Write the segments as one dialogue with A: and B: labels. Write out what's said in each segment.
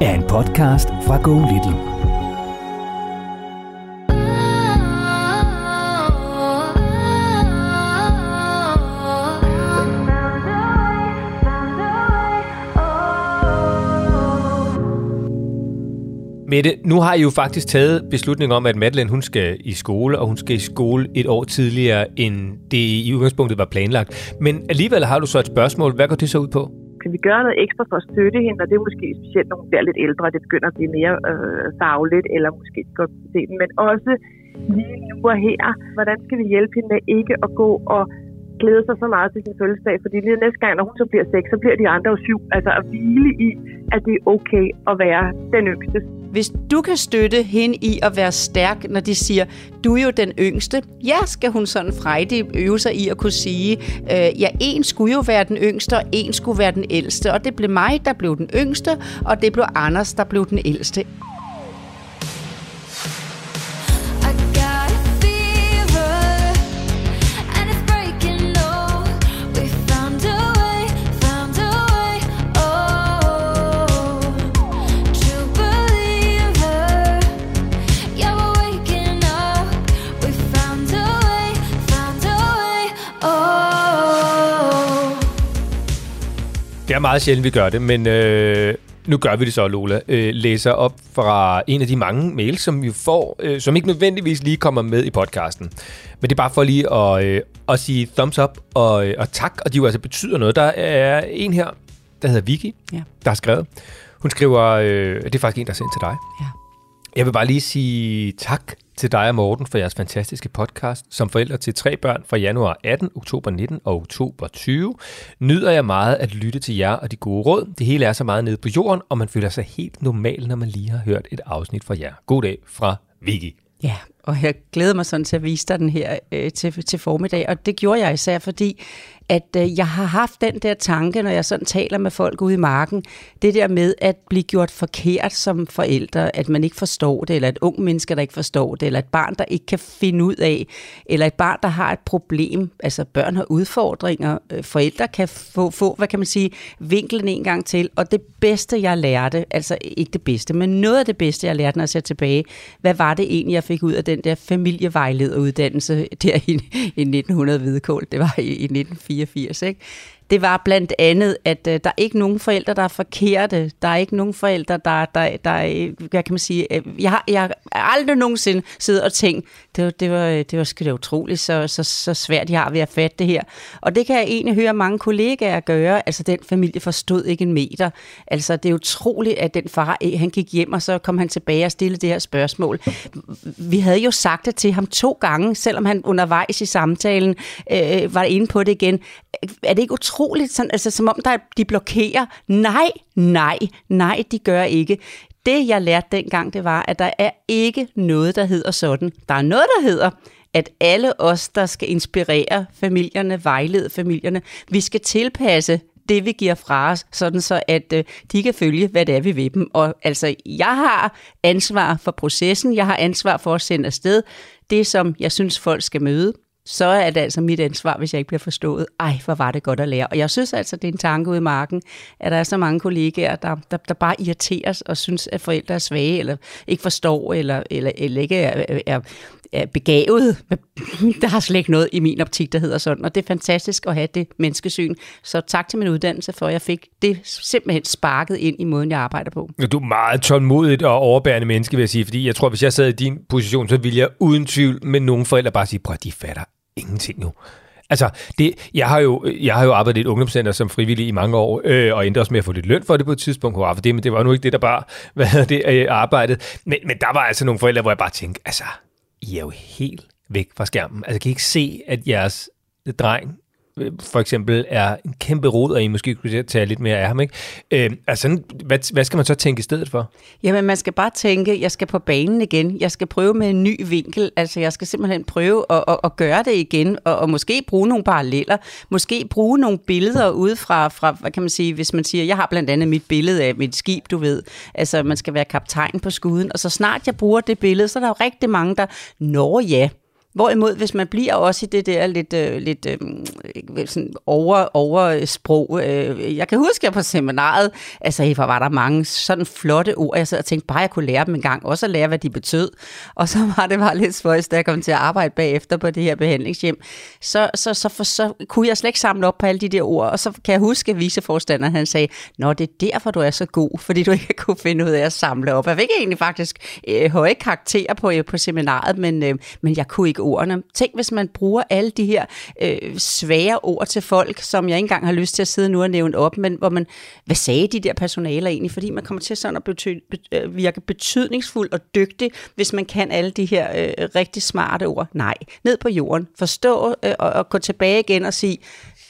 A: er en podcast fra Go Little.
B: Mette, nu har I jo faktisk taget beslutning om, at Madeleine hun skal i skole, og hun skal i skole et år tidligere, end det i udgangspunktet var planlagt. Men alligevel har du så et spørgsmål. Hvad går det så ud på?
C: Kan vi gøre noget ekstra for at støtte hende, og det er måske specielt, nogle der lidt ældre, det begynder at blive mere øh, fagligt, eller måske godt se men også lige nu og her, hvordan skal vi hjælpe hende med ikke at gå og glæde sig så meget til sin fødselsdag, fordi lige næste gang, når hun så bliver seks, så bliver de andre jo syv. Altså at hvile i, at det er okay at være den yngste.
D: Hvis du kan støtte hende i at være stærk, når de siger, du er jo den yngste, ja, skal hun sådan frejdig øve sig i at kunne sige, øh, ja, en skulle jo være den yngste, og en skulle være den ældste, og det blev mig, der blev den yngste, og det blev Anders, der blev den ældste.
B: Det er meget sjældent, vi gør det, men øh, nu gør vi det så, Lola. Øh, læser op fra en af de mange mails, som vi får, øh, som ikke nødvendigvis lige kommer med i podcasten. Men det er bare for lige at, øh, at sige thumbs up og, øh, og tak, og de jo altså betyder noget. Der er en her, der hedder Vicky, ja. der har skrevet. Hun skriver, øh, det er faktisk en, der er sendt til dig.
D: Ja.
B: Jeg vil bare lige sige tak til dig og Morten for jeres fantastiske podcast. Som forældre til tre børn fra januar 18, oktober 19 og oktober 20, nyder jeg meget at lytte til jer og de gode råd. Det hele er så meget nede på jorden, og man føler sig helt normal, når man lige har hørt et afsnit fra jer. God dag fra Vicky.
D: Ja, og jeg glæder mig sådan til at vise dig den her øh, til, til formiddag, og det gjorde jeg især, fordi at øh, jeg har haft den der tanke, når jeg sådan taler med folk ude i marken, det der med at blive gjort forkert som forældre, at man ikke forstår det, eller et ung menneske, der ikke forstår det, eller et barn, der ikke kan finde ud af, eller et barn, der har et problem, altså børn har udfordringer, øh, forældre kan få, få, hvad kan man sige, vinklen en gang til, og det bedste, jeg lærte, altså ikke det bedste, men noget af det bedste, jeg lærte, når jeg ser tilbage, hvad var det egentlig, jeg fik ud af den der familievejlederuddannelse der i, i 1900 vedkål, det var i, i 1984, ikke? Det var blandt andet, at øh, der er ikke nogen forældre, der er forkerte. Der er ikke nogen forældre, der, der, der hvad kan man sige, øh, jeg har, jeg har aldrig nogensinde siddet og tænkt, det var, det var, det var sgu da utroligt, så, så, så svært jeg har ved at fatte det her. Og det kan jeg egentlig høre mange kollegaer gøre, altså den familie forstod ikke en meter. Altså det er utroligt, at den far, øh, han gik hjem, og så kom han tilbage og stillede det her spørgsmål. Vi havde jo sagt det til ham to gange, selvom han undervejs i samtalen øh, øh var inde på det igen. Er det ikke utroligt, utroligt, sådan, altså, som om der, de blokerer. Nej, nej, nej, de gør ikke. Det, jeg lærte dengang, det var, at der er ikke noget, der hedder sådan. Der er noget, der hedder, at alle os, der skal inspirere familierne, vejlede familierne, vi skal tilpasse det, vi giver fra os, sådan så at øh, de kan følge, hvad det er, vi vil dem. Og altså, jeg har ansvar for processen, jeg har ansvar for at sende afsted det, som jeg synes, folk skal møde, så er det altså mit ansvar, hvis jeg ikke bliver forstået. Ej, hvor var det godt at lære. Og jeg synes altså, det er en tanke ude i marken, at der er så mange kollegaer, der, der, der bare irriteres og synes, at forældre er svage, eller ikke forstår, eller, eller, eller ikke er, er, er begavet. Der har slet ikke noget i min optik, der hedder sådan. Og det er fantastisk at have det menneskesyn. Så tak til min uddannelse, for jeg fik det simpelthen sparket ind i måden, jeg arbejder på.
B: Du er meget tålmodigt og overbærende menneske, vil jeg sige. Fordi jeg tror, hvis jeg sad i din position, så ville jeg uden tvivl med nogle forældre bare sige, prøv de fatter ingenting jo. Altså, det, jeg, har jo, jeg har jo arbejdet i et ungdomscenter som frivillig i mange år, øh, og endte også med at få lidt løn for det på et tidspunkt, for det, men det var nu ikke det, der bare hvad hedder det, øh, arbejdet. Men, men der var altså nogle forældre, hvor jeg bare tænkte, altså, I er jo helt væk fra skærmen. Altså, kan I ikke se, at jeres dreng for eksempel er en kæmpe rod, og I måske kunne tage lidt mere af ham. Ikke? Øh, altså, hvad, hvad skal man så tænke i stedet for?
D: Jamen, man skal bare tænke, jeg skal på banen igen. Jeg skal prøve med en ny vinkel. Altså, jeg skal simpelthen prøve at, at, at gøre det igen, og, og måske bruge nogle paralleller. Måske bruge nogle billeder ud fra, fra, hvad kan man sige, hvis man siger, jeg har blandt andet mit billede af mit skib, du ved. Altså, man skal være kaptajn på skuden, og så snart jeg bruger det billede, så er der jo rigtig mange, der, når ja, Hvorimod, hvis man bliver også i det der lidt, øh, lidt øh, sådan over, over sprog. Øh, jeg kan huske, at på seminaret, altså var der mange sådan flotte ord, jeg sad og tænkte, bare jeg kunne lære dem en gang, også at lære, hvad de betød. Og så var det bare lidt svøjst, da jeg kom til at arbejde bagefter på det her behandlingshjem. Så, så, så, for, så kunne jeg slet ikke samle op på alle de der ord, og så kan jeg huske, at viceforstanderen han sagde, Nå, det er derfor, du er så god, fordi du ikke kunne finde ud af at samle op. Jeg fik egentlig faktisk øh, høje karakterer på, øh, på seminaret, men, øh, men jeg kunne ikke ordene. Tænk, hvis man bruger alle de her øh, svære ord til folk, som jeg ikke engang har lyst til at sidde nu og nævne op, men hvor man, hvad sagde de der personaler egentlig? Fordi man kommer til sådan at bety, be, øh, virke betydningsfuld og dygtig, hvis man kan alle de her øh, rigtig smarte ord. Nej, ned på jorden. Forstå øh, og, og gå tilbage igen og sige,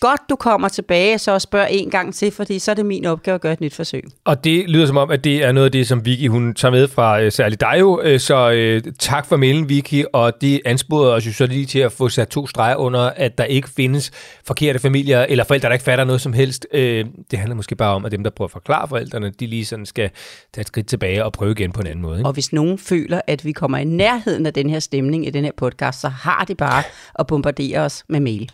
D: godt, du kommer tilbage, så spørg en gang til, fordi så er det min opgave at gøre et nyt forsøg.
B: Og det lyder som om, at det er noget af det, som Vicky hun tager med fra øh, særligt dig jo. Øh, så øh, tak for mailen, Vicky, og det ansporede os jo så lige til at få sat to streger under, at der ikke findes forkerte familier eller forældre, der ikke fatter noget som helst. Øh, det handler måske bare om, at dem, der prøver at forklare forældrene, de lige sådan skal tage et skridt tilbage og prøve igen på en anden måde. Ikke?
D: Og hvis nogen føler, at vi kommer i nærheden af den her stemning i den her podcast, så har de bare at bombardere os med mail.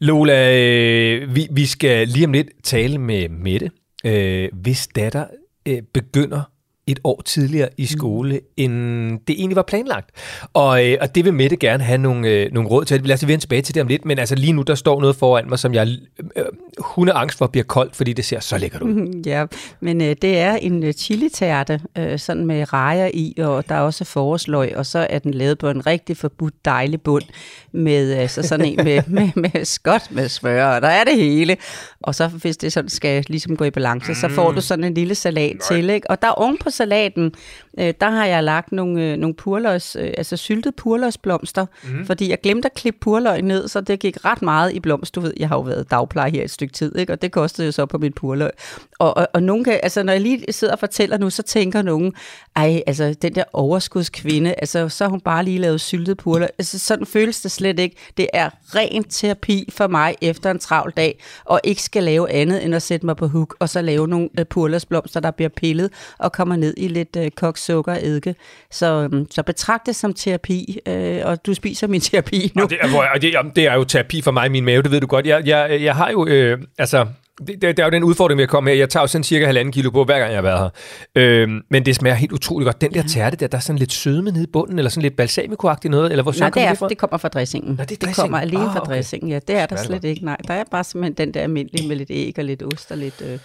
B: Lola, Øh, vi, vi skal lige om lidt tale med Mette, øh, hvis datter øh, begynder et år tidligere i skole, mm. end det egentlig var planlagt. Og, øh, og det vil Mette gerne have nogle, øh, nogle råd til. Lad os vende tilbage til det om lidt, men altså lige nu, der står noget foran mig, som jeg øh, hun er angst for bliver koldt, fordi det ser så lækkert ud.
D: Ja, men øh, det er en øh, chili-tærte, øh, sådan med rejer i, og der er også forårsløg, og så er den lavet på en rigtig forbudt dejlig bund, med altså sådan en med, med, med skot med smør, og der er det hele. Og så hvis det sådan skal ligesom gå i balance, mm. så får du mm. sådan en lille salat Nej. til, ikke? Og der oven på salaten, øh, der har jeg lagt nogle, øh, nogle purløgs, øh, altså syltet purløgsblomster, mm. fordi jeg glemte at klippe purløg ned, så det gik ret meget i blomst. Du ved, jeg har jo været dagpleje her et stykke tid, ikke? og det kostede jo så på mit purløg. Og, og, og nogen kan, altså, når jeg lige sidder og fortæller nu, så tænker nogen, ej, altså den der overskudskvinde, altså så har hun bare lige lavet syltet purløg. Altså sådan føles det slet ikke. Det er ren terapi for mig efter en travl dag, og ikke skal lave andet end at sætte mig på hook, og så lave nogle uh, purløgsblomster, der bliver pillet og kommer ned i lidt uh, koks sukker og eddike. Så, um, så betragt det som terapi, uh, og du spiser min terapi nu.
B: Og det, er, og det, det er jo terapi for mig i min mave, det ved du godt. Jeg, jeg, jeg har jo, øh, altså, det, det, det er jo den udfordring med at komme her. Jeg tager jo sådan cirka halvanden kilo på, hver gang jeg har været her. Øhm, men det smager helt utroligt godt. Den der tærte der, der er sådan lidt sødme nede i bunden, eller sådan lidt balsamico noget, eller hvor
D: Nej, det, er,
B: det,
D: fra? det kommer fra dressingen. Nå, det, det kommer alene ah, fra okay. dressingen, ja. Det er der slet ikke, nej. Der er bare simpelthen den der almindelige med lidt æg og lidt ost og lidt øh,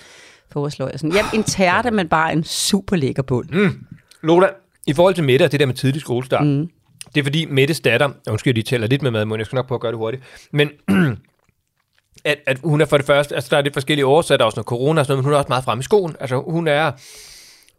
D: forårsløg. Sådan. Jamen, en tærte, men bare en super lækker bund.
B: Mm. Lola, i forhold til Mette og det der med tidlig skolestart, mm. det er fordi Mettes datter, jeg undskyld, de tæller lidt med mad, jeg skal nok prøve at gøre det hurtigt, men at, at hun er for det første, altså der er lidt forskellige årsager, der er også noget corona og sådan noget, men hun er også meget fremme i skoen. Altså hun er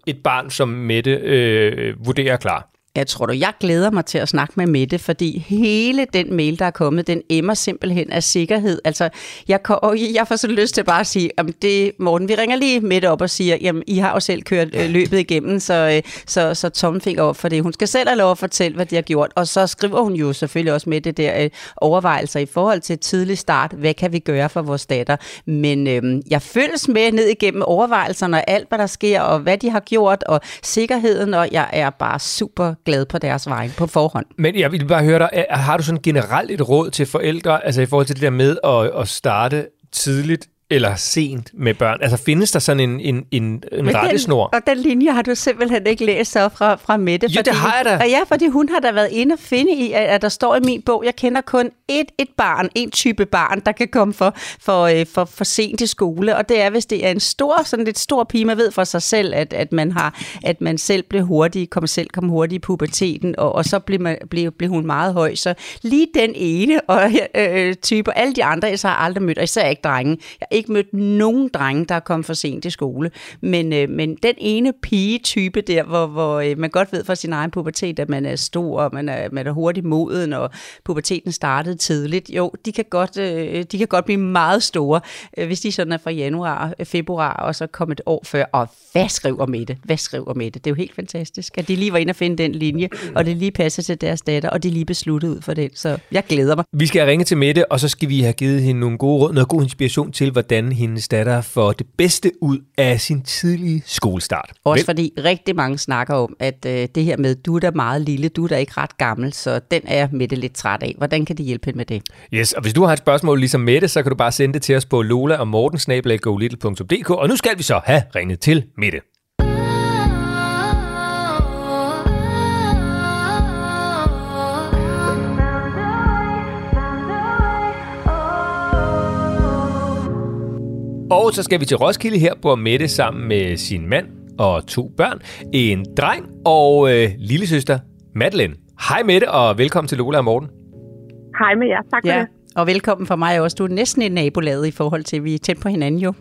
B: et barn, som Mette øh, vurderer klar.
D: Jeg tror du, jeg glæder mig til at snakke med Mette, fordi hele den mail, der er kommet, den emmer simpelthen af sikkerhed. Altså, jeg, og jeg får så lyst til bare at sige, at det, Morten, vi ringer lige Mette op og siger, jamen, I har jo selv kørt øh, løbet igennem, så, øh, så, så tommelfinger op for det. Hun skal selv have lov at fortælle, hvad de har gjort, og så skriver hun jo selvfølgelig også med det der øh, overvejelser i forhold til tidlig start. Hvad kan vi gøre for vores datter? Men øh, jeg følges med ned igennem overvejelserne og alt, hvad der sker, og hvad de har gjort, og sikkerheden, og jeg er bare super glad på deres vej på forhånd.
B: Men jeg vil bare høre dig, har du sådan generelt et råd til forældre, altså i forhold til det der med at, at starte tidligt eller sent med børn? Altså findes der sådan en, en, en, en rettesnor?
D: og den linje har du simpelthen ikke læst så fra, fra Mette.
B: Jo, det har jeg da.
D: Og ja, fordi hun har da været inde og finde i, at, at der står i min bog, jeg kender kun et, et barn, en type barn, der kan komme for, for, øh, for, for sent til skole, og det er, hvis det er en stor, sådan lidt stor pige, man ved for sig selv, at, at man har, at man selv blev hurtig, kom selv kom hurtigt i puberteten, og, og så blev, man, blev, blev hun meget høj. Så lige den ene og, øh, type, alle de andre, jeg så har aldrig mødt, og især ikke drenge. Jeg ikke mødt nogen drenge, der er kommet for sent i skole. Men, øh, men den ene pige-type der, hvor, hvor øh, man godt ved fra sin egen pubertet, at man er stor, og man er, man er hurtigt moden, og puberteten startede tidligt, jo, de kan godt, øh, de kan godt blive meget store, øh, hvis de sådan er fra januar, øh, februar, og så kommer et år før. Og hvad skriver Mette? Hvad skriver Mette? det? Er jo helt fantastisk, at de lige var inde og finde den linje, og det lige passer til deres datter, og de lige besluttede ud for den. Så jeg glæder mig.
B: Vi skal ringe til Mette, og så skal vi have givet hende nogle gode råd, noget god inspiration til, hvordan hendes datter får det bedste ud af sin tidlige skolestart.
D: Også Vel? fordi rigtig mange snakker om, at øh, det her med, du er da meget lille, du er da ikke ret gammel, så den er Mette lidt træt af. Hvordan kan de hjælpe hende med det?
B: Yes, og hvis du har et spørgsmål ligesom Mette, så kan du bare sende det til os på lola og mortensnabelag.dk. Og nu skal vi så have ringet til Mette. Og så skal vi til Roskilde her, hvor Mette sammen med sin mand og to børn, en dreng og øh, lillesøster Madeleine. Hej Mette, og velkommen til Lola og Morten.
C: Hej med jer, tak for
D: Ja,
C: det.
D: og velkommen for mig også. Du er næsten en nabolaget i forhold til, at vi er tæt på hinanden jo.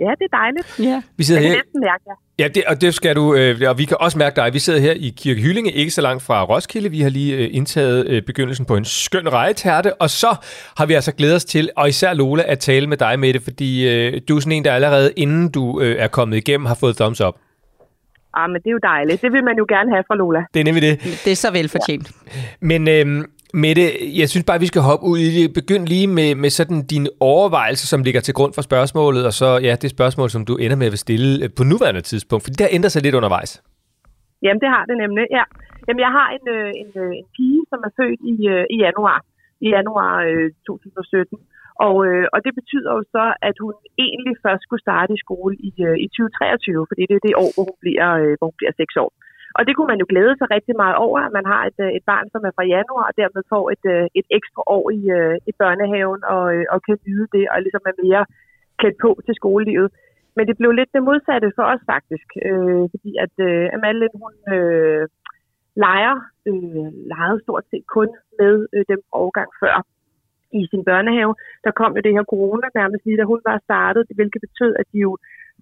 C: Ja, det er dejligt.
D: Ja.
B: Vi sidder
C: Jeg kan
B: her,
C: næsten mærke jer.
B: ja, det, og det skal du, øh, og vi kan også mærke dig. Vi sidder her i Kirke Hyllinge, ikke så langt fra Roskilde. Vi har lige øh, indtaget øh, begyndelsen på en skøn rejetærte, og så har vi altså glædet os til, og især Lola, at tale med dig, Mette, fordi øh, du er sådan en, der allerede inden du øh, er kommet igennem, har fået thumbs up.
C: Ah, men det er jo dejligt. Det vil man jo gerne have fra Lola.
B: Det er nemlig det.
D: Det er så velfortjent.
B: Men øhm, Mette, jeg synes bare, vi skal hoppe ud i det. Begynd lige med, med sådan dine overvejelser, som ligger til grund for spørgsmålet, og så ja, det spørgsmål, som du ender med at stille øh, på nuværende tidspunkt, for det har ændret sig lidt undervejs.
C: Jamen, det har det nemlig, ja. Jamen, jeg har en, øh, en, øh, en pige, som er født i, øh, i januar. I januar øh, 2017. Og, øh, og det betyder jo så, at hun egentlig først skulle starte i skole i, øh, i 2023, fordi det er det år, hvor hun bliver, øh, hvor hun bliver 6 år. Og det kunne man jo glæde sig rigtig meget over, at man har et, øh, et barn, som er fra januar, og dermed får et, øh, et ekstra år i, øh, i børnehaven, og, og kan nyde det, og ligesom er mere klædt på til skolelivet. Men det blev lidt det modsatte for os faktisk, øh, fordi at øh, Amalie, hun øh, leger, øh, legede stort set kun med øh, dem årgang før i sin børnehave. Der kom jo det her corona nærmest lige, da hun var startet, hvilket betød, at de jo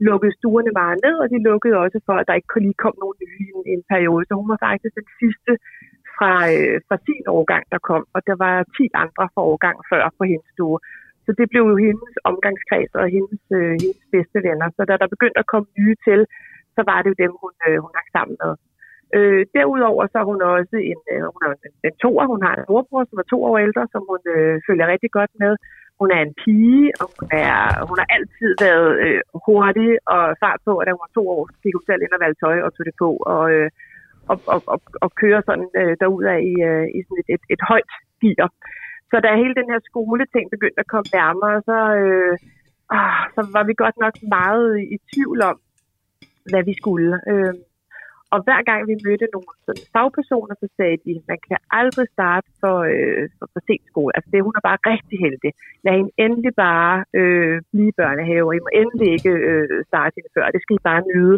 C: lukkede stuerne meget ned, og de lukkede også for, at der ikke lige kom nogen nye i en, en periode. Så hun var faktisk den sidste fra, øh, fra sin årgang, der kom, og der var 10 andre fra årgang før på hendes stue. Så det blev jo hendes omgangskreds og hendes, øh, hendes bedste venner. Så da der begyndte at komme nye til, så var det jo dem, hun, øh, hun hang sammen med. Øh, derudover så er hun også en, øh, hun er en, en toer. Hun har en morbror, som er to år ældre, som hun øh, følger rigtig godt med. Hun er en pige, og hun, er, hun har altid været øh, hurtig og fart på, og da hun var to år, gik hun selv ind og valgte tøj og tog det på, og, øh, og, og, og, og kører sådan øh, derudad i, øh, i sådan et, et, et højt gear. Så da hele den her skoleting begyndte at komme nærmere, så, øh, ah, så var vi godt nok meget i tvivl om, hvad vi skulle. Øh, og hver gang vi mødte nogle sådan fagpersoner, så sagde de, at man kan aldrig starte for, øh, for, for sent skole. Altså det, hun er bare rigtig heldig. Lad hende endelig bare øh, blive børnehave, og I må endelig ikke øh, starte hende før. Det skal I bare nyde.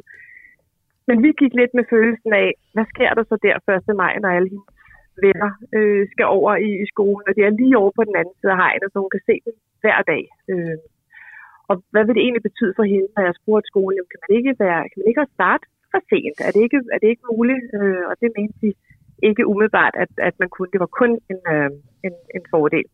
C: Men vi gik lidt med følelsen af, hvad sker der så der 1. maj, når alle hendes venner øh, skal over i, i skolen, og de er lige over på den anden side af hegnet, så hun kan se dem hver dag. Øh, og hvad vil det egentlig betyde for hende, når jeg spurgte skolen, kan man ikke, være, kan man ikke også starte for sent? Er det ikke, er det ikke muligt? Øh, og det mente de ikke umiddelbart, at, at man kunne. Det var kun en, øh, en, en fordel.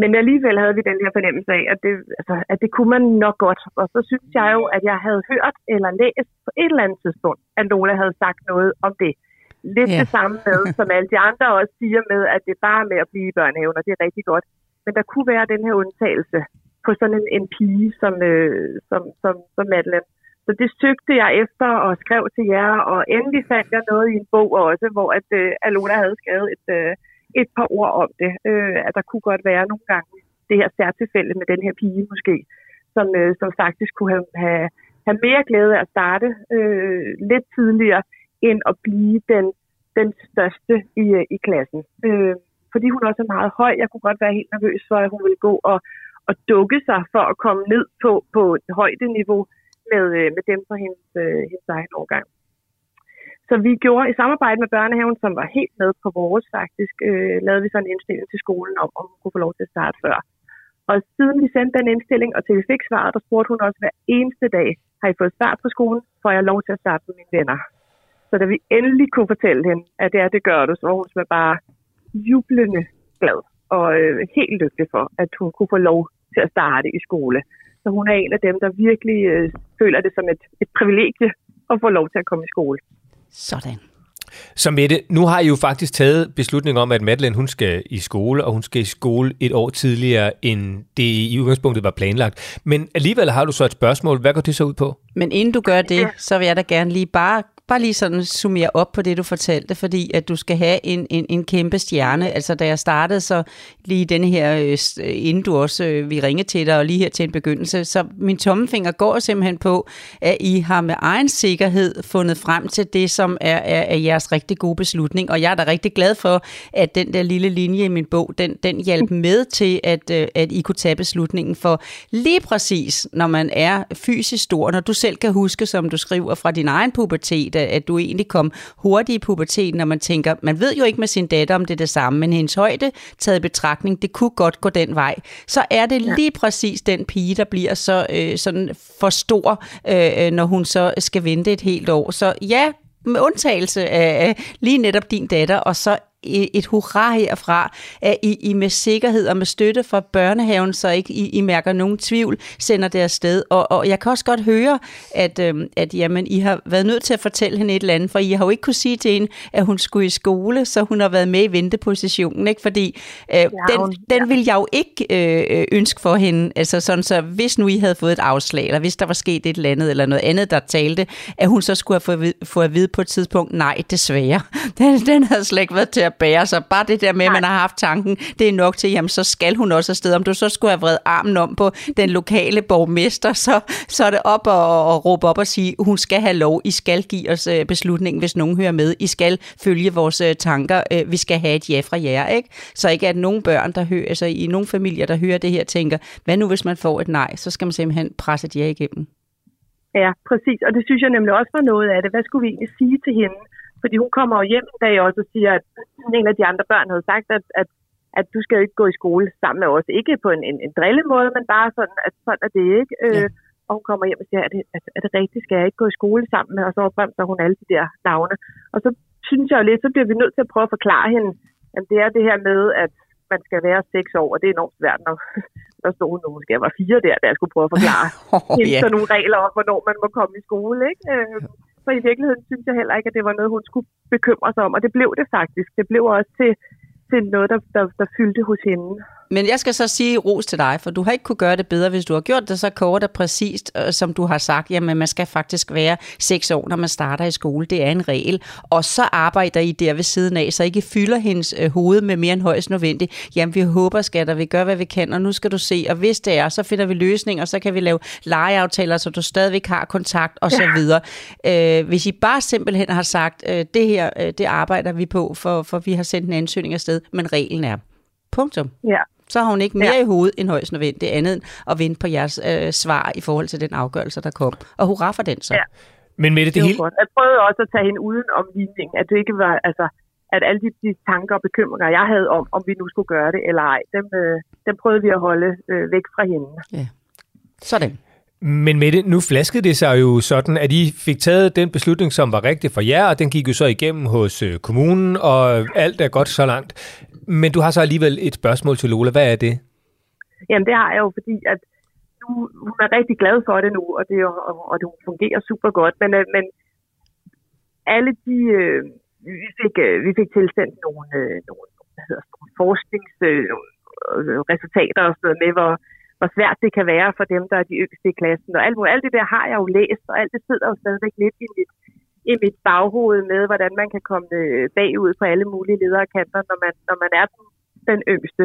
C: Men alligevel havde vi den her fornemmelse af, at det, altså, at det kunne man nok godt. Og så synes jeg jo, at jeg havde hørt eller læst på et eller andet tidspunkt, at Lola havde sagt noget om det. Lidt
D: Ja.
C: det samme med, som alle de andre også siger med, at det er bare med at blive i børnehaven, og det er rigtig godt. Men der kunne være den her undtagelse på sådan en, en pige som, øh, som, som, som Madeleine, så det søgte jeg efter og skrev til jer, og endelig fandt jeg noget i en bog også, hvor at øh, Alona havde skrevet et, øh, et par ord om det. Øh, at der kunne godt være nogle gange det her særtilfælde med den her pige måske, som, øh, som faktisk kunne have, have, have mere glæde af at starte øh, lidt tidligere, end at blive den, den største i, øh, i klassen. Øh, fordi hun også er meget høj. Jeg kunne godt være helt nervøs for, at hun ville gå og, og dukke sig for at komme ned på, på et højdeniveau med, øh, med dem fra hendes, øh, hendes egen årgang. Så vi gjorde i samarbejde med børnehaven, som var helt med på vores faktisk, øh, lavede vi så en indstilling til skolen om, om hun kunne få lov til at starte før. Og siden vi sendte den indstilling, og til vi fik svaret, der spurgte hun også hver eneste dag, har I fået start på skolen, får jeg lov til at starte med mine venner. Så da vi endelig kunne fortælle hende, at det er, det gør du, så var hun bare jublende glad og øh, helt lykkelig for, at hun kunne få lov til at starte i skole. Så hun er en af dem, der virkelig øh, føler det som et, et privilegie at få lov til at komme i skole.
D: Sådan.
B: Så Mette, nu har I jo faktisk taget beslutning om, at Madeleine hun skal i skole, og hun skal i skole et år tidligere, end det i udgangspunktet var planlagt. Men alligevel har du så et spørgsmål. Hvad går det så ud på?
D: Men inden du gør det, så vil jeg da gerne lige bare bare lige sådan summere op på det, du fortalte, fordi at du skal have en, en, en kæmpe stjerne. Altså, da jeg startede, så lige denne her, øh, inden du også, øh, vi ringede til dig, og lige her til en begyndelse, så min tommefinger går simpelthen på, at I har med egen sikkerhed fundet frem til det, som er, er, er jeres rigtig gode beslutning. Og jeg er da rigtig glad for, at den der lille linje i min bog, den, den hjalp med til, at, øh, at I kunne tage beslutningen. For lige præcis, når man er fysisk stor, når du selv kan huske, som du skriver fra din egen pubertet, at du egentlig kom hurtigt i puberteten, når man tænker, man ved jo ikke med sin datter, om det er det samme, men hendes højde taget i betragtning, det kunne godt gå den vej. Så er det ja. lige præcis den pige, der bliver så øh, sådan for stor, øh, når hun så skal vente et helt år. Så ja, med undtagelse af lige netop din datter, og så et hurra herfra, at I, I med sikkerhed og med støtte fra børnehaven, så ikke I, I mærker nogen tvivl, sender det afsted. Og, og jeg kan også godt høre, at, øhm, at jamen, I har været nødt til at fortælle hende et eller andet, for I har jo ikke kunne sige til hende, at hun skulle i skole, så hun har været med i ventepositionen, ikke? Fordi øh, ja, den, den vil jeg jo ikke øh, ønske for hende. Altså sådan, så hvis nu I havde fået et afslag, eller hvis der var sket et eller andet, eller noget andet, der talte, at hun så skulle have fået, fået at vide på et tidspunkt, nej, desværre. Den, den havde slet ikke været til at bære sig. Bare det der med, at man har haft tanken, det er nok til, jamen så skal hun også afsted. Om du så skulle have vredet armen om på den lokale borgmester, så, så er det op og, og råbe op og sige, hun skal have lov, I skal give os øh, beslutningen, hvis nogen hører med. I skal følge vores øh, tanker. Øh, vi skal have et ja fra jer, ikke? Så ikke at nogen børn, der hører, altså i nogle familier, der hører det her, tænker, hvad nu hvis man får et nej? Så skal man simpelthen presse et ja igennem.
C: Ja, præcis. Og det synes jeg nemlig også var noget af det. Hvad skulle vi egentlig sige til hende? Fordi hun kommer jo hjem en dag også og siger, at en af de andre børn havde sagt, at, at, at du skal ikke gå i skole sammen med os. Ikke på en, en, en drillemåde, men bare sådan, at sådan er det ikke. Ja. Øh, og hun kommer hjem og siger, er det, er, er det rigtigt, skal jeg ikke gå i skole sammen med? Og så opremser hun alle de der navne. Og så synes jeg jo lidt, så bliver vi nødt til at prøve at forklare hende, at det er det her med, at man skal være seks år, og det er enormt svært, når der stod hun måske, jeg var fire der, da jeg skulle prøve at forklare oh, yeah. sådan nogle regler om, hvornår man må komme i skole. Ikke? Så i virkeligheden synes jeg heller ikke, at det var noget, hun skulle bekymre sig om. Og det blev det faktisk. Det blev også til, til noget, der, der, der fyldte hos hende.
D: Men jeg skal så sige ros til dig, for du har ikke kunne gøre det bedre, hvis du har gjort det så kort og præcist, øh, som du har sagt. Jamen, man skal faktisk være seks år, når man starter i skole. Det er en regel. Og så arbejder I der ved siden af, så ikke fylder hendes øh, hoved med mere end højst nødvendigt. Jamen, vi håber, skatter, vi gør, hvad vi kan, og nu skal du se. Og hvis det er, så finder vi løsninger, og så kan vi lave legeaftaler, så du stadigvæk har kontakt, og så videre. Øh, hvis I bare simpelthen har sagt, øh, det her, øh, det arbejder vi på, for, for vi har sendt en ansøgning afsted, men reglen er. Punktum.
C: Ja,
D: så har hun ikke mere ja. i hovedet end højst nødvendigt andet end at vente på jeres øh, svar i forhold til den afgørelse, der kom. Og hurra for den så. Ja.
B: Men med det, det, det
C: hele... Godt. Jeg prøvede også at tage hende uden om ligningen, at det ikke var, altså, at alle de, de tanker og bekymringer, jeg havde om, om vi nu skulle gøre det eller ej, dem, øh, dem prøvede vi at holde øh, væk fra hende.
D: Ja. Sådan.
B: Men med det, nu flaskede det sig jo sådan, at I fik taget den beslutning, som var rigtig for jer, og den gik jo så igennem hos øh, kommunen, og alt er godt så langt. Men du har så alligevel et spørgsmål til Lola. Hvad er det?
C: Jamen det har jeg jo, fordi at nu, hun er rigtig glad for det nu, og det, og, og det fungerer super godt. Men, øh, men alle de, øh, vi, fik, øh, vi fik tilsendt nogle, øh, nogle hvad hedder, nogle forskningsresultater øh, øh og sådan noget med, hvor, hvor svært det kan være for dem, der er de yngste i klassen. Og alt, alt det der har jeg jo læst, og alt det sidder jo stadigvæk lidt i mit, i mit baghoved med, hvordan man kan komme øh, bagud på alle mulige lederkanter, når man, når man er den, den yngste.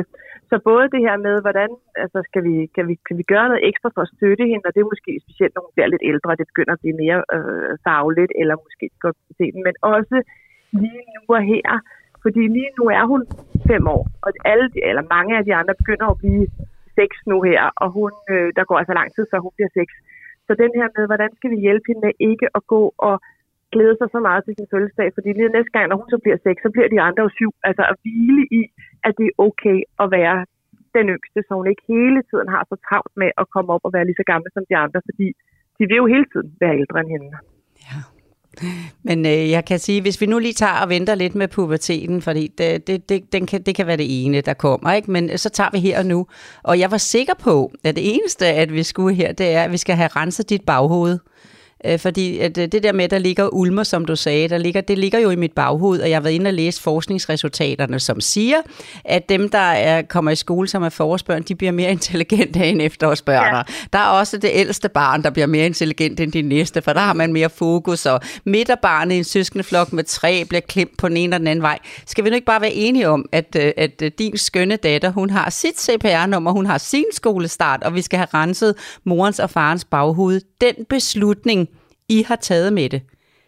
C: Så både det her med, hvordan altså skal vi, kan, vi, kan vi gøre noget ekstra for at støtte hende, og det er måske specielt, når hun bliver lidt ældre, det begynder at blive mere øh, fagligt, eller måske godt men også lige nu og her, fordi lige nu er hun fem år, og alle de, eller mange af de andre begynder at blive seks nu her, og hun, øh, der går altså lang tid, før hun bliver seks. Så den her med, hvordan skal vi hjælpe hende med ikke at gå og glæde sig så meget til sin fødselsdag, fordi lige næste gang, når hun så bliver seks, så bliver de andre jo syv. Altså at hvile i, at det er okay at være den yngste, så hun ikke hele tiden har så travlt med at komme op og være lige så gammel som de andre, fordi de vil jo hele tiden være ældre end hende.
D: Ja. Men øh, jeg kan sige, hvis vi nu lige tager og venter lidt med puberteten, fordi det, det, det, den kan, det kan være det ene, der kommer, ikke? men så tager vi her og nu. Og jeg var sikker på, at det eneste, at vi skulle her, det er, at vi skal have renset dit baghoved. Øh, fordi at øh, det der med, der ligger ulmer, som du sagde, der ligger, det ligger jo i mit baghoved, og jeg har været inde og læse forskningsresultaterne, som siger, at dem, der er, kommer i skole som er forårsbørn, de bliver mere intelligente end efterårsbørn. Ja. Der er også det ældste barn, der bliver mere intelligent end de næste, for der har man mere fokus, og midterbarnet i en søskendeflok med tre bliver klemt på den ene eller den anden vej. Skal vi nu ikke bare være enige om, at, øh, at din skønne datter, hun har sit CPR-nummer, hun har sin skolestart, og vi skal have renset morens og farens baghoved. Den beslutning, i har taget med det.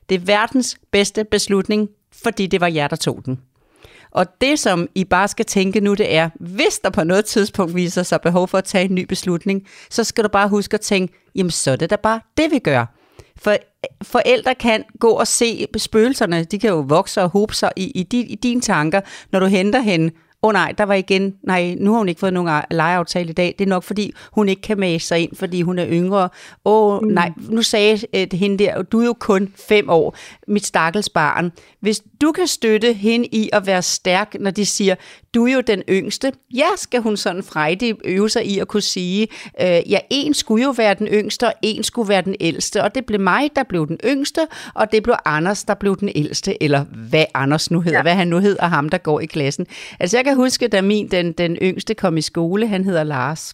D: Det er verdens bedste beslutning, fordi det var jer, der tog den. Og det, som I bare skal tænke nu, det er, hvis der på noget tidspunkt viser sig behov for at tage en ny beslutning, så skal du bare huske at tænke, jamen så er det da bare det, vi gør. For forældre kan gå og se spøgelserne, de kan jo vokse og hobe sig i, i, din, i dine tanker, når du henter hende åh oh, nej, der var igen, nej, nu har hun ikke fået nogen lejeaftale i dag. Det er nok, fordi hun ikke kan mase sig ind, fordi hun er yngre. Åh oh, mm. nej, nu sagde øh, hende der, du er jo kun fem år, mit stakkels barn. Hvis du kan støtte hende i at være stærk, når de siger, du er jo den yngste. Ja, skal hun sådan frejdig øve sig i at kunne sige, øh, ja, en skulle jo være den yngste, og en skulle være den ældste. Og det blev mig, der blev den yngste, og det blev Anders, der blev den ældste. Eller hvad Anders nu hedder, ja. hvad han nu hedder, ham der går i klassen. Altså jeg kan huske, da min, den, den yngste kom i skole, han hedder Lars.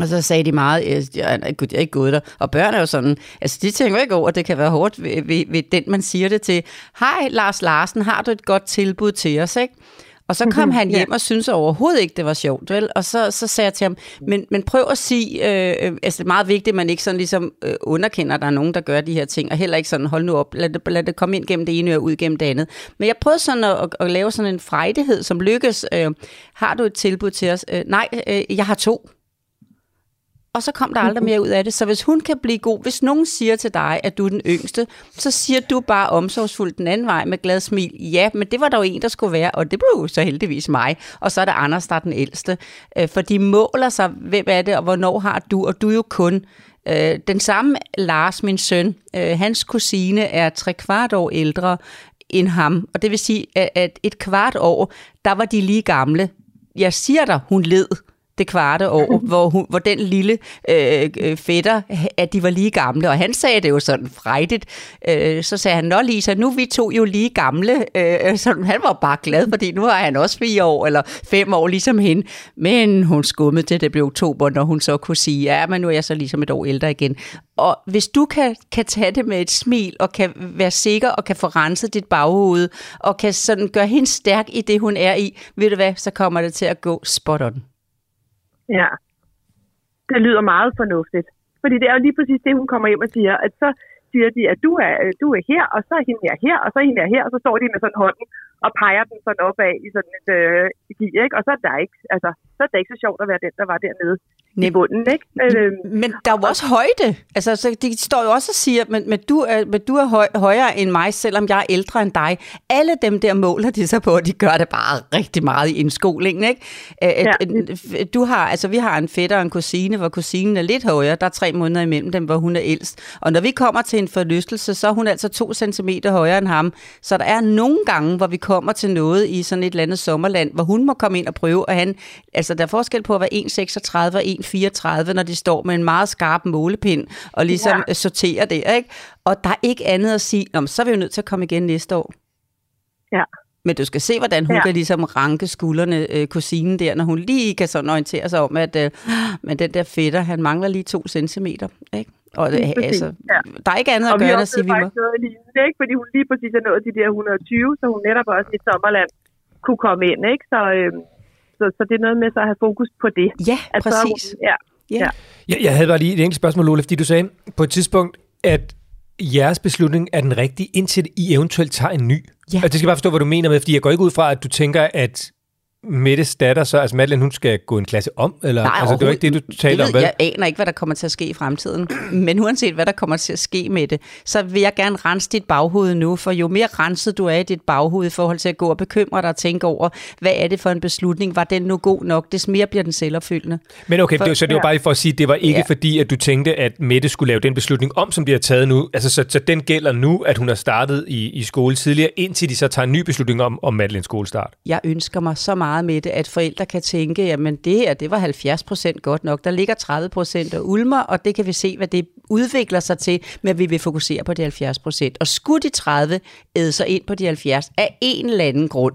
D: Og så sagde de meget, jeg er ikke gået der. Og børn er jo sådan, altså de tænker ikke over, at det kan være hårdt ved, ved, ved den, man siger det til. Hej Lars Larsen, har du et godt tilbud til os, ikke? Og så kom han hjem ja. og syntes overhovedet ikke, det var sjovt, vel? Og så, så sagde jeg til ham, men, men prøv at sige, øh, altså det er meget vigtigt, at man ikke sådan ligesom øh, underkender, at der er nogen, der gør de her ting, og heller ikke sådan, hold nu op, lad det, lad det komme ind gennem det ene og ud gennem det andet. Men jeg prøvede sådan at, at, at lave sådan en frejdighed, som lykkes. Øh, har du et tilbud til os? Øh, nej, øh, jeg har to og så kom der aldrig mere ud af det. Så hvis hun kan blive god, hvis nogen siger til dig, at du er den yngste, så siger du bare omsorgsfuldt den anden vej med glad smil. Ja, men det var der jo en, der skulle være, og det blev jo så heldigvis mig. Og så er der Anders, der er den ældste. Øh, for de måler sig, hvem er det, og hvornår har du, og du er jo kun øh, den samme Lars, min søn, øh, hans kusine er tre kvart år ældre end ham. Og det vil sige, at et kvart år, der var de lige gamle. Jeg siger dig, hun led det kvarte år, hvor, hun, hvor den lille øh, øh, fætter, at de var lige gamle, og han sagde det jo sådan frejdigt. Øh, så sagde han, nå Lisa, nu er vi to jo lige gamle. Øh, så han var bare glad, fordi nu er han også fire år, eller fem år, ligesom hende. Men hun skummede til, det blev oktober, når hun så kunne sige, ja, men nu er jeg så ligesom et år ældre igen. Og hvis du kan, kan tage det med et smil, og kan være sikker, og kan få renset dit baghoved, og kan sådan gøre hende stærk i det, hun er i, ved du hvad, så kommer det til at gå spot on.
C: Ja, det lyder meget fornuftigt. Fordi det er jo lige præcis det, hun kommer hjem og siger, at så siger de, at du er, du er her, og så er hende her her, og så er hende her her, og så står de med sådan hånden og peger den sådan opad i sådan et øh, gear, ikke? Og så er der ikke, altså, så er det ikke så sjovt at være den, der var dernede i bunden, ikke?
D: Øh, men der er jo også højde. Altså, så de står jo også og siger, men, men du er, men du er høj, højere end mig, selvom jeg er ældre end dig. Alle dem der måler de så på, og de gør det bare rigtig meget i indskolingen, ikke? Ja. Du har, altså vi har en fætter og en kusine, hvor kusinen er lidt højere. Der er tre måneder imellem dem, hvor hun er ældst. Og når vi kommer til en forlystelse, så er hun altså to centimeter højere end ham. Så der er nogle gange, hvor vi kommer til noget i sådan et eller andet sommerland, hvor hun må komme ind og prøve, og han, altså der er forskel på at være 1,36 og 1,34, når de står med en meget skarp målepind og ligesom ja. sorterer det, ikke? Og der er ikke andet at sige, Nå, så er vi jo nødt til at komme igen næste år.
C: Ja,
D: Men du skal se, hvordan hun ja. Kan ligesom ranke skuldrene, øh, kusinen der, når hun lige kan sådan orientere sig om, at øh, men den der fætter, han mangler lige to centimeter. Ikke? Og det,
C: præcis,
D: altså,
C: ja.
D: der er ikke andet
C: Og
D: at gøre, end at sige, vi må...
C: noget lignende, ikke? fordi hun lige præcis er nået de der 120, så hun netop også i sommerland kunne komme ind. Ikke? Så, øh, så, så det er noget med så at have fokus på det.
D: Ja,
C: At så
D: præcis.
C: ja,
D: Ja.
C: Ja.
B: Jeg, jeg havde bare lige et enkelt spørgsmål, Lola, fordi du sagde på et tidspunkt, at jeres beslutning er den rigtige, indtil I eventuelt tager en ny.
D: Ja.
B: Og det skal jeg bare forstå, hvad du mener med, fordi jeg går ikke ud fra, at du tænker, at Mettes datter, så, altså Madeline, hun skal gå en klasse om, eller?
D: Nej,
B: altså, det var ikke det, du talte om, vel?
D: Jeg aner ikke, hvad der kommer til at ske i fremtiden. Men uanset hvad der kommer til at ske med det, så vil jeg gerne rense dit baghoved nu. For jo mere renset du er i dit baghoved i forhold til at gå og bekymre dig og tænke over, hvad er det for en beslutning? Var den nu god nok? Des mere bliver den selvopfyldende.
B: Men okay,
D: For-
B: det, var- så det var bare lige for at sige, at det var ikke
D: Ja.
B: fordi, at du tænkte, at Mette skulle lave den beslutning om, som de har taget nu. Altså, så, så den gælder nu, at hun har startet i, i skole tidligere, indtil de så tager en ny beslutning om, om Madelines skolestart.
D: Jeg ønsker mig så meget med det, at forældre kan tænke, jamen det her, det var 70 procent godt nok. Der ligger 30 procent og ulmer, og det kan vi se, hvad det udvikler sig til, men vi vil fokusere på de 70 procent. Og skulle de 30 æde sig ind på de 70 af en eller anden grund,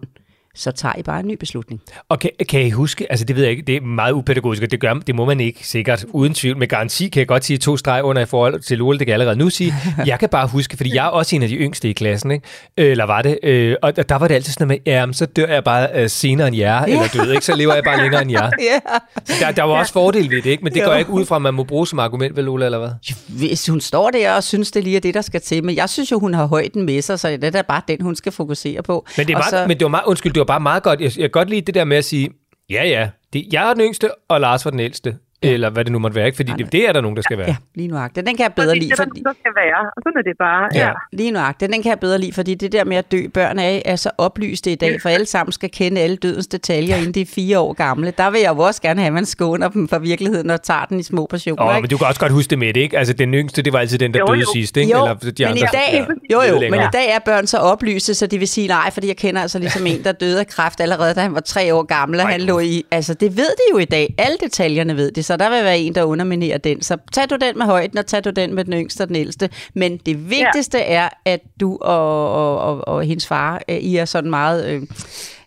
D: så tager I bare en ny beslutning.
B: Og kan, kan I huske, altså det ved jeg ikke, det er meget upædagogisk, og det, gør, det må man ikke sikkert, uden tvivl. Med garanti kan jeg godt sige to streg under i forhold til Ole, det kan jeg allerede nu sige. Jeg kan bare huske, fordi jeg er også en af de yngste i klassen, ikke? Øh, eller var det? Øh, og der var det altid sådan noget med, ja, så dør jeg bare øh, senere end jer, eller død, ikke? Så lever jeg bare længere end jer.
D: Ja.
B: Så der, der var også fordel ved det, ikke? Men det
D: Jo.
B: går ikke ud fra, at man må bruge som argument, vel Ola, eller hvad?
D: Hvis hun står der og synes, det lige er det, der skal til, men jeg synes jo, hun har højden med sig, så det er da bare den, hun skal fokusere på.
B: Men det, er
D: så,
B: så... men det var meget, undskyld, det var bare meget godt. Jeg, jeg kan godt lide det der med at sige, ja, ja, det, jeg er den yngste, og Lars var den ældste. Eller hvad det nu måtte være, ikke? Fordi det, det er der nogen, der skal være.
D: Ja, lige nuagtigt. Den kan jeg bedre
C: Fordi
D: lide,
C: det, der
D: fordi...
C: så skal være, og sådan er det bare.
B: Ja.
C: Ja.
D: Lige nuagtigt. Den kan jeg bedre lide, fordi det der med at dø, børn er, er så oplyste i dag, for alle sammen skal kende alle dødens detaljer, inden de er fire år gamle. Der vil jeg jo også gerne have, at man skåner dem for virkeligheden og tager den i små portioner.
B: Åh,
D: ikke?
B: men du kan også godt huske det med det, ikke? Altså, den yngste, det var altid den, der
C: Jo,
B: døde
C: jo.
B: sidst, ikke?
D: Jo,
B: Eller de
D: men
B: andre,
D: i dag,
B: ja,
D: jo, jo, men i dag er børn så oplyste, så de vil sige nej, fordi jeg kender altså ligesom en, der døde af kræft allerede, da han var tre år gammel, og han lå i... Altså, det ved de jo i dag. Alle detaljerne ved de, så der vil være en, der underminerer den. Så tag du den med højden, og tag du den med den yngste og den ældste. Men det vigtigste ja. er, at du og, og, og, og hendes far, øh, I er sådan meget... Øh,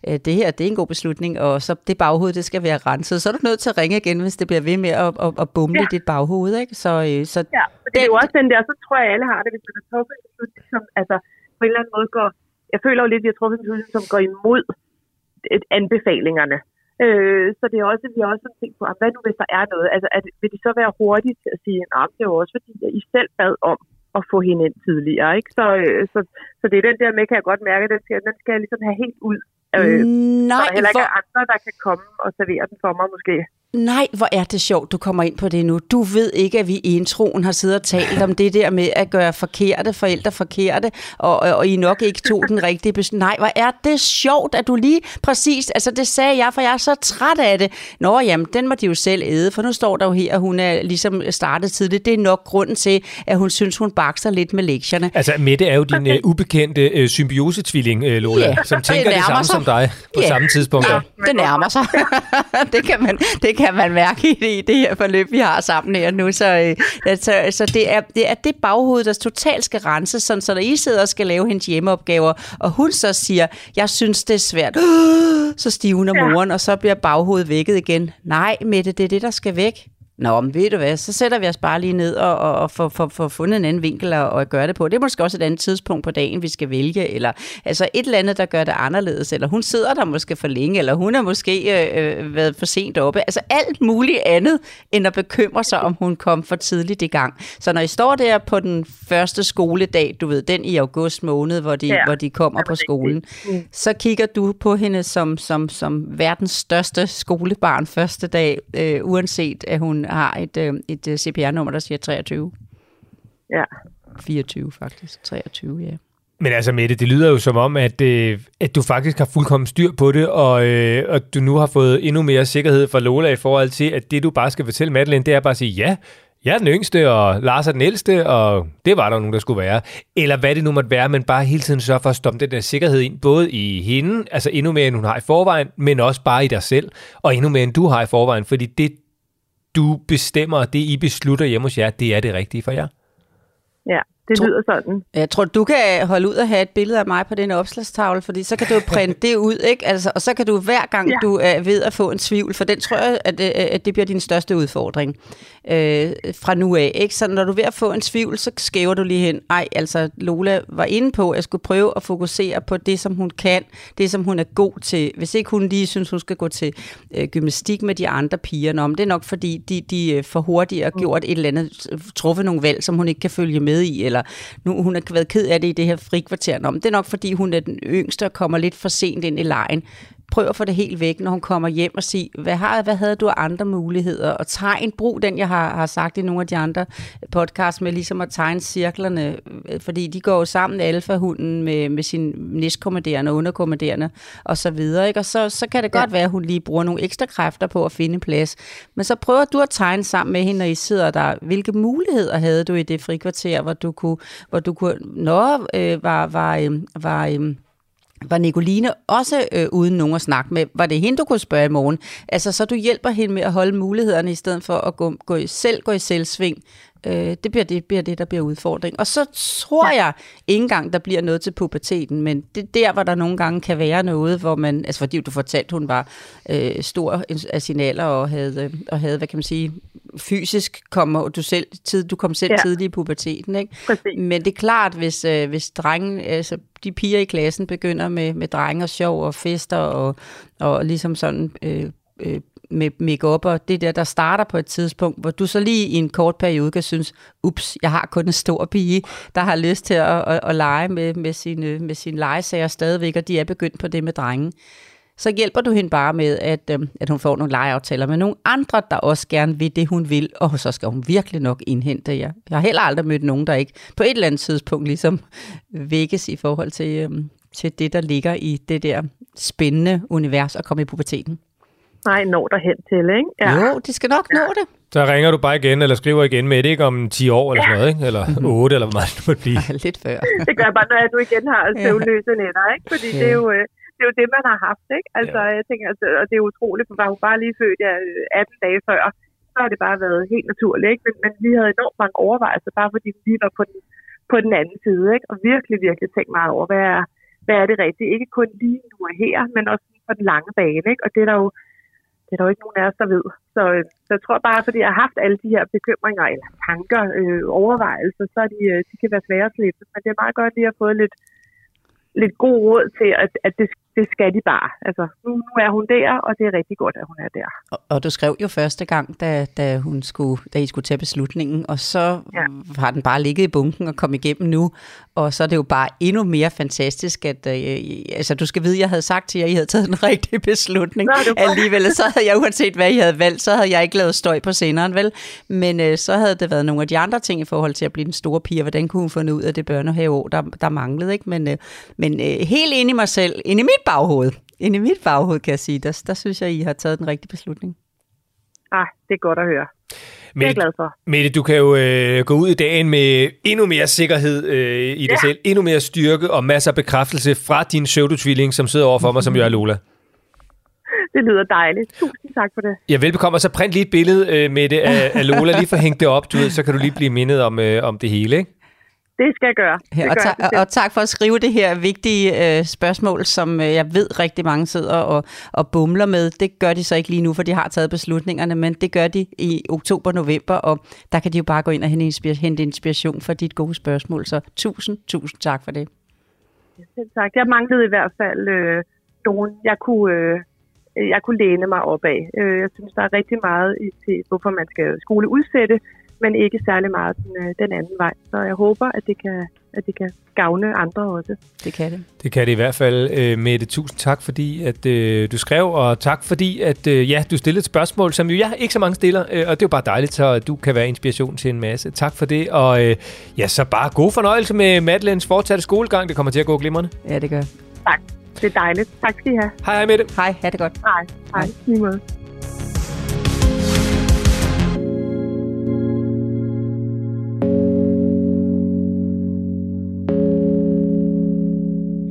D: øh, det her, det er en god beslutning, og så det baghoved, det skal være renset. Så er du nødt til at ringe igen, hvis det bliver ved med at, at, at bumle ja. Dit baghoved, ikke? Så, øh, så
C: Ja, for det er jo også den der, så tror jeg, alle har det, hvis man har truffet en beslutning, som altså, på en eller anden måde går, jeg føler jo lidt, at vi har truffet en beslutning, som går imod anbefalingerne. Øh, så det er også, vi har også sådan tænkt på, ah, hvad nu hvis der er noget? Altså, at, vil de så være hurtige til at sige, at det er også fordi, at I selv bad om at få hende ind tidligere, ikke? Så, øh, så, så det er den der med, kan jeg godt mærke, at den skal, den skal jeg ligesom have helt ud. Øh, så
D: nej,
C: der heller ikke er andre, der kan komme og servere den for mig, måske.
D: Nej, hvor er det sjovt, du kommer ind på det nu. Du ved ikke, at vi i introen har siddet og talt om det der med at gøre forkerte forældre forkerte, og, og, og I nok ikke tog den rigtige beslutning. Nej, hvor er det sjovt, at du lige præcis, altså det sagde jeg, for jeg er så træt af det. Nå, jamen, den må de jo selv æde, for nu står der jo her, at hun er ligesom startet tidligt. Det er nok grunden til, at hun synes, hun bakser lidt med lektierne.
B: Altså, Mette er jo din uh, ubekendte uh, symbiosetvilling, uh, Lola,
D: Ja,
B: som
D: det
B: tænker det,
D: nærmer
B: samme
D: sig.
B: som dig på
D: Ja.
B: samme tidspunkt.
D: Ja, det nærmer sig. det, kan man, det kan man mærke i det, her forløb, vi har sammen her nu. Så, øh, altså, så det, er, det er det baghoved, der totalt skal renses, sådan, så når I sidder og skal lave hendes hjemmeopgaver, og hun så siger, jeg synes, det er svært, så stivner
C: Ja.
D: moren, og så bliver baghovedet vækket igen. Nej, Mette, det er det, der skal væk. Nå, men ved du hvad, så sætter vi os bare lige ned og, og, og får, får, får fundet en anden vinkel og, og gøre det på. Det er måske også et andet tidspunkt på dagen, vi skal vælge, eller altså et eller andet, der gør det anderledes, eller hun sidder der måske for længe, eller hun har måske øh, øh, været for sent oppe. Altså alt muligt andet, end at bekymre sig, om hun kom for tidligt i gang. Så når I står der på den første skoledag, du ved, den i august måned, hvor de, ja, hvor de kommer på skolen.
C: Mm.
D: så kigger du på hende som, som, som verdens største skolebarn første dag, øh, uanset at hun har et, øh, et øh, CPR-nummer, der siger 23.
C: Ja.
D: 24 faktisk. 23, ja.
B: Men altså, Mette, det lyder jo som om, at, øh, at du faktisk har fuldkommen styr på det, og, øh, og du nu har fået endnu mere sikkerhed fra Lola i forhold til, at det, du bare skal fortælle Madeline, det er bare at sige, ja, jeg er den yngste, og Lars er den ældste, og det var der nogen, der skulle være. Eller hvad det nu måtte være, men bare hele tiden sørge for at stoppe den der sikkerhed ind, både i hende, altså endnu mere, end hun har i forvejen, men også bare i dig selv, og endnu mere, end du har i forvejen, fordi det, du bestemmer, det I beslutter hjemme hos jer, det er det rigtige for jer.
C: Det lyder sådan.
D: Jeg tror, du kan holde ud og have et billede af mig på den opslagstavle, fordi så kan du printe det ud, ikke? Altså, og så kan du hver gang, ja. Du er ved at få en tvivl, for den tror jeg, at, øh, at det bliver din største udfordring øh, fra nu af, ikke? Så når du er ved at få en tvivl, så skæver du lige hen. Ej, altså Lola var inde på, at jeg skulle prøve at fokusere på det, som hun kan, det, som hun er god til. Hvis ikke hun lige synes, hun skal gå til øh, gymnastik med de andre piger, nå, men det er nok fordi, de, de øh, for hurtigt har gjort et eller andet, truffet nogle valg, som hun ikke kan følge med i, eller nu hun har været ked af det i det her frikvarter. Nå, men det er nok fordi, hun er den yngste og kommer lidt for sent ind i lejen. Prøv at få det helt væk, når hun kommer hjem og sige, hvad, har, hvad havde du af andre muligheder? Og tegn, brug den, jeg har, har sagt i nogle af de andre podcasts, med ligesom at tegne cirklerne, øh, fordi de går jo sammen, alfahunden med, med sin næstkommanderende og underkommanderende og så videre. Ikke? Og så, så kan det godt være, at hun lige bruger nogle ekstra kræfter på at finde plads. Men så prøver du at tegne sammen med hende, når I sidder der. Hvilke muligheder havde du i det frikvarter, hvor du kunne, hvor du kunne nå, øh, var, var, øh, var øh, var Nicoline også øh, uden nogen at snakke med? Var det hende, du kunne spørge i morgen? Altså, så du hjælper hende med at holde mulighederne, i stedet for at gå, gå i, selv gå i selvsving. Øh, det, bliver det bliver det, der bliver udfordring. Og så tror ja. jeg ikke engang, der bliver noget til puberteten, men det er der, hvor der nogle gange kan være noget, hvor man, altså fordi du fortalte, hun var øh, stor af sin alder og havde, øh, og havde, hvad kan man sige, fysisk kommer du selv tid, du kom selv ja. Tidligt i puberteten, ikke?
C: Præcis.
D: Men det er klart, hvis, øh, hvis drengen, altså de piger i klassen begynder med, med drenge og sjov og fester og, og ligesom sådan øh, øh, med make og det der, der starter på et tidspunkt, hvor du så lige i en kort periode kan synes, ups, jeg har kun en stor pige, der har lyst til at, at, at lege med, med, sine, øh, med sine legesager stadigvæk, og de er begyndt på det med drengen så hjælper du hende bare med, at, øh, at hun får nogle legeaftaler med nogle andre, der også gerne vil det, hun vil, og så skal hun virkelig nok indhente jer. Jeg har heller aldrig mødt nogen, der ikke på et eller andet tidspunkt ligesom vækkes i forhold til, øh, til det, der ligger i det der spændende univers at komme i puberteten.
C: Nej, når der hen til, ikke?
D: Ja. Jo, de skal nok nå det.
B: Så ringer du bare igen, eller skriver igen med det, ikke om 10 år eller sådan noget, ikke? Eller 8, eller hvor meget det måtte blive.
D: Lidt før.
C: Det gør bare, når du igen har søvnløse nætter, ikke? Fordi det, er jo, øh, det er jo det, man har haft, ikke? Altså, jeg tænker, altså, og det er utroligt, for var hun bare lige født ja, 18 dage før, så har det bare været helt naturligt, ikke? Men, men vi havde enormt mange overvejelser, bare fordi vi lige var på den, på den anden side, ikke? Og virkelig, virkelig tænkt meget over, hvad er, hvad er det rigtige? Ikke kun lige nu og her, men også på den lange bane, ikke? Og det er der jo, det er der jo ikke nogen af os, der ved. Så, øh, så jeg tror bare, fordi jeg har haft alle de her bekymringer eller tanker, øh, overvejelser, så er de, øh, de kan være svære at slippe. Men det er meget godt lige at få lidt, lidt god råd til, at, at det, det skal de bare. Altså, nu, nu er hun der, og det er rigtig godt, at hun er der.
D: Og, og du skrev jo første gang, da, da, hun skulle, da I skulle tage beslutningen, og så ja. har den bare ligget i bunken og kom igennem nu. Og så er det jo bare endnu mere fantastisk, at øh, altså, du skal vide, at jeg havde sagt til jer, at I havde taget en rigtig beslutning.
C: Nå,
D: Alligevel, så havde jeg uanset hvad I havde valgt, så havde jeg ikke lavet støj på sceneren, vel? Men øh, så havde det været nogle af de andre ting i forhold til at blive den store pige, og hvordan kunne hun finde ud af det børnehaveår, der, der manglede, ikke? Men, øh, men øh, helt inde i mig selv, inde i mit baghoved, inde i mit baghoved, kan jeg sige, der, der synes jeg, I har taget den rigtige beslutning.
C: Ah, det er godt at høre. Det er jeg
B: Mette,
C: glad for.
B: Mette, du kan jo øh, gå ud i dagen med endnu mere sikkerhed øh, i dig
C: Ja.
B: selv, endnu mere styrke og masser af bekræftelse fra din pseudotvilling, som sidder overfor mig, som jo er Lola.
C: Det lyder dejligt. Tusind tak for det.
B: Ja, velbekomme. Og så print lige et billede øh, med det af, af Lola. Lige for hængt det op, du ved, så kan du lige blive mindet om, øh, om det hele, ikke?
C: Det skal jeg gøre. Det
D: Ja, og,
C: gør
D: ta-
C: jeg
D: og, og tak for at skrive det her vigtige øh, spørgsmål, som øh, jeg ved rigtig mange sidder og, og bumler med. Det gør de så ikke lige nu, for de har taget beslutningerne, men det gør de i oktober-november, og der kan de jo bare gå ind og hente, inspir- hente inspiration for dit gode spørgsmål. Så tusind, tusind tak for det.
C: Selv tak. Jeg manglede i hvert fald øh, nogen, jeg kunne, øh, jeg kunne læne mig op af. Øh, jeg synes, der er rigtig meget i til, hvorfor man skal skole udsætte, men ikke særlig meget den, øh, den anden vej. Så jeg håber, at det kan, at det kan gavne andre også.
D: Det kan det.
B: Det kan det i hvert fald, øh, Mette. Tusind tak, fordi at, øh, du skrev, og tak fordi, at øh, ja, du stillede et spørgsmål, som jo jeg ikke så mange stiller, øh, og det er jo bare dejligt, så du kan være inspiration til en masse. Tak for det, og øh, ja, så bare god fornøjelse med Madeleines fortsatte skolegang. Det kommer til at gå glimrende.
D: Ja, det gør.
C: Tak. Det er dejligt. Tak skal I have.
B: Hej, hej Mette.
D: Hej, ha' det godt.
C: Hej. Hej. Lige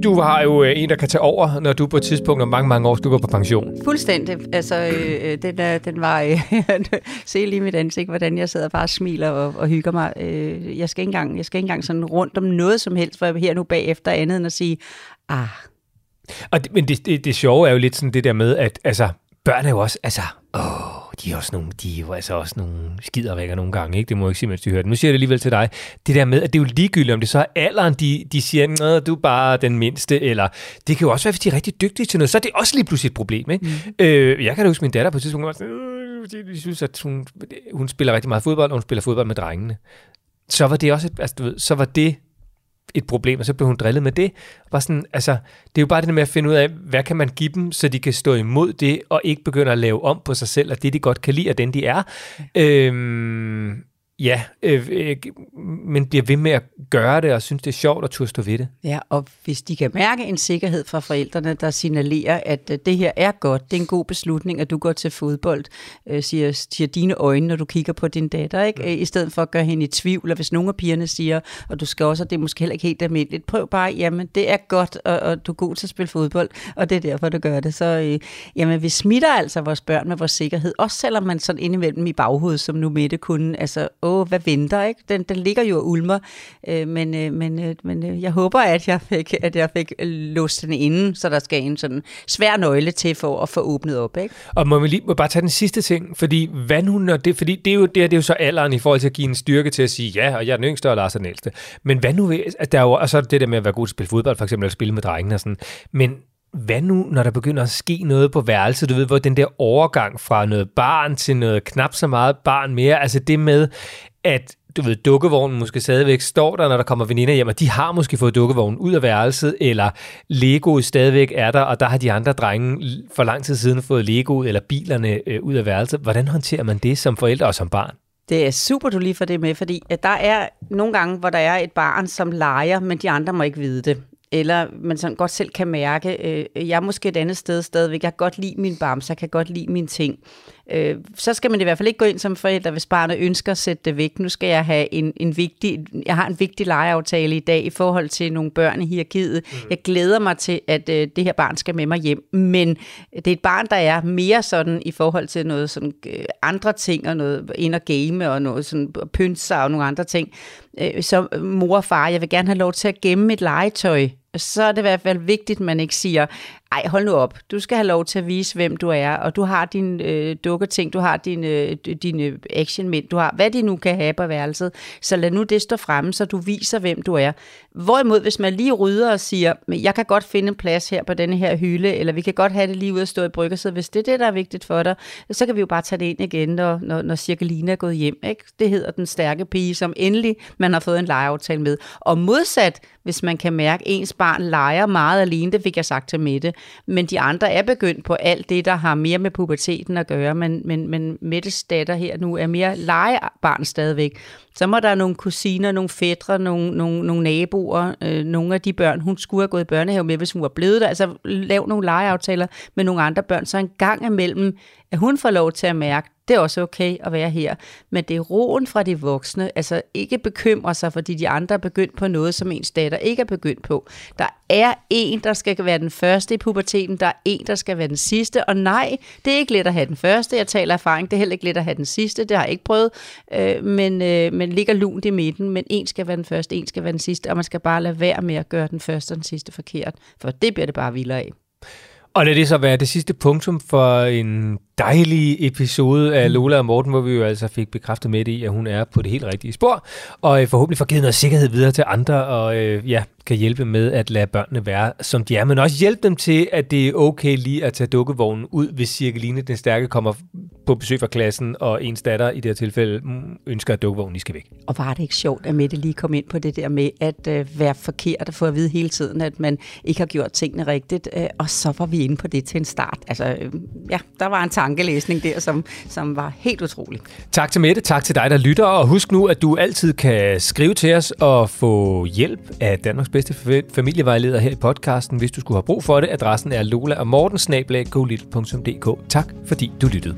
B: du har jo øh, en, der kan tage over, når du på et tidspunkt om mange, mange år skal gå på pension.
D: Fuldstændig. Altså, øh, den, er, den var... Øh, se lige mit ansigt, hvordan jeg sidder og bare smiler og, og hygger mig. Øh, jeg, skal ikke engang, jeg skal ikke engang sådan rundt om noget som helst, for her nu bagefter andet end at sige, ah.
B: Og det, men det, det, det sjove er jo lidt sådan det der med, at altså, børn er jo også, altså, åh, de er, også nogle, de er jo altså også nogle skidervækker nogle gange, ikke? Det må jeg ikke sige, mens de hører det. Nu siger jeg det alligevel til dig. Det der med, at det er jo ligegyldigt, om det så er alderen, de, de siger, at du er bare den mindste, eller det kan jo også være, hvis de er rigtig dygtige til noget, så er det også lige pludselig et problem, ikke? Mm. Øh, jeg kan da huske, min datter på et tidspunkt var sådan, øh, de synes, at hun, hun spiller rigtig meget fodbold, og hun spiller fodbold med drengene. Så var det også et, altså, du ved, så var det et problem, og så blev hun drillet med det. Bare sådan, altså, det er jo bare det med at finde ud af, hvad kan man give dem, så de kan stå imod det, og ikke begynde at lave om på sig selv, og det de godt kan lide, og den de er. Øhm, Ja, øh, øh, men bliver ved med at gøre det, og synes, det er sjovt at turde stå ved det.
D: Ja, og hvis de kan mærke en sikkerhed fra forældrene, der signalerer, at øh, det her er godt, det er en god beslutning, at du går til fodbold, øh, siger, siger dine øjne, når du kigger på din datter, ikke? Mm. i stedet for at gøre hende i tvivl, og hvis nogle af pigerne siger, og du skal også, og det er måske heller ikke helt almindeligt, prøv bare, jamen det er godt, og, og du er god til at spille fodbold, og det er derfor, du gør det. Så øh, jamen, vi smitter altså vores børn med vores sikkerhed, også selvom man sådan indimellem i baghovedet, som nu Mette kunne, altså åh, hvad venter, ikke? Den, den ligger jo og ulmer, øh, men, øh, men, øh, men øh, jeg håber, at jeg fik, at jeg fik øh, låst den inden, så der skal en sådan svær nøgle til for at få åbnet op, ikke?
B: Og må vi lige må bare tage den sidste ting, fordi hvad nu, når det, fordi det er, jo, det, er, det er jo så alderen i forhold til at give en styrke til at sige, ja, og jeg er den yngste, og Lars er den ældste. Men hvad nu, at der er jo, og så er det der med at være god til at spille fodbold, for eksempel, at spille med drengene og sådan, men hvad nu, når der begynder at ske noget på værelset? Du ved, hvor den der overgang fra noget barn til noget knap så meget barn mere, altså det med, at du ved, dukkevognen måske stadigvæk står der, når der kommer veninder hjem, og de har måske fået dukkevognen ud af værelset, eller Lego stadigvæk er der, og der har de andre drenge for lang tid siden fået Lego eller bilerne øh, ud af værelset. Hvordan håndterer man det som forældre og som barn?
D: Det er super, du lige får det med, fordi at der er nogle gange, hvor der er et barn, som leger, men de andre må ikke vide det eller man sådan godt selv kan mærke, øh, jeg er måske et andet sted stadigvæk, jeg kan godt lide min bamse, jeg kan godt lide mine ting. Øh, så skal man i hvert fald ikke gå ind som forælder, hvis barnet ønsker at sætte det væk. Nu skal jeg have en, en vigtig, jeg har en vigtig legeaftale i dag i forhold til nogle børn i hierarkiet. Mm. Jeg glæder mig til, at øh, det her barn skal med mig hjem, men det er et barn, der er mere sådan i forhold til noget sådan øh, andre ting, og noget ind og game, og noget sådan pynser og nogle andre ting. Øh, så mor og far, jeg vil gerne have lov til at gemme mit legetøj så er det i hvert fald vigtigt, at man ikke siger, ej, hold nu op, du skal have lov til at vise, hvem du er, og du har din øh, dukkerting, du har dine, øh, dine øh, actionmænd, du har, hvad de nu kan have på værelset, så lad nu det stå fremme, så du viser, hvem du er. Hvorimod, hvis man lige rydder og siger, jeg kan godt finde en plads her på denne her hylde, eller vi kan godt have det lige ude at stå i bryggersædet, hvis det er det, der er vigtigt for dig, så kan vi jo bare tage det ind igen, når, når, når Cirkelina er gået hjem. Ikke? Det hedder den stærke pige, som endelig man har fået en legeaftale med. Og modsat, hvis man kan mærke, at ens barn leger meget alene, det fik jeg sagt til Mette, men de andre er begyndt på alt det, der har mere med puberteten at gøre, men, men, men Mettes datter her nu er mere legebarn stadigvæk. Så må der nogle kusiner, nogle fædre, nogle, nogle, nogle naboer, øh, nogle af de børn, hun skulle have gået i børnehave med, hvis hun var blevet der. Altså lav nogle legeaftaler med nogle andre børn, så en gang imellem, at hun får lov til at mærke, det er også okay at være her. Men det er roen fra de voksne, altså ikke bekymre sig, fordi de andre er begyndt på noget, som ens datter ikke er begyndt på. Der er en, der skal være den første i puberteten, der er en, der skal være den sidste, og nej, det er ikke let at have den første, jeg taler erfaring, det er heller ikke let at have den sidste, det har jeg ikke prøvet, øh, men, øh, men ligger lunt i midten, men en skal være den første, en skal være den sidste, og man skal bare lade være med at gøre den første og den sidste forkert, for det bliver det bare vildere af.
B: Og lad det så være det sidste punktum for en dejlig episode af mm. Lola og Morten, hvor vi jo altså fik bekræftet med det i, at hun er på det helt rigtige spor, og øh, forhåbentlig får givet noget sikkerhed videre til andre, og øh, ja, kan hjælpe med at lade børnene være, som de er, men også hjælpe dem til, at det er okay lige at tage dukkevognen ud, hvis Cirkeline den Stærke kommer på besøg fra klassen, og ens datter i det her tilfælde mm, ønsker, at dukkevognen skal væk.
D: Og var det ikke sjovt, at Mette lige kom ind på det der med at øh, være forkert og få at vide hele tiden, at man ikke har gjort tingene rigtigt, øh, og så var vi inde på det til en start. Altså, øh, ja, der var en tankelæsning der, som, som var helt utrolig.
B: Tak til Mette, tak til dig, der lytter, og husk nu, at du altid kan skrive til os og få hjælp af Danmarks bedste familievejleder her i podcasten, hvis du skulle have brug for det. Adressen er lola og morten Tak fordi du lyttede.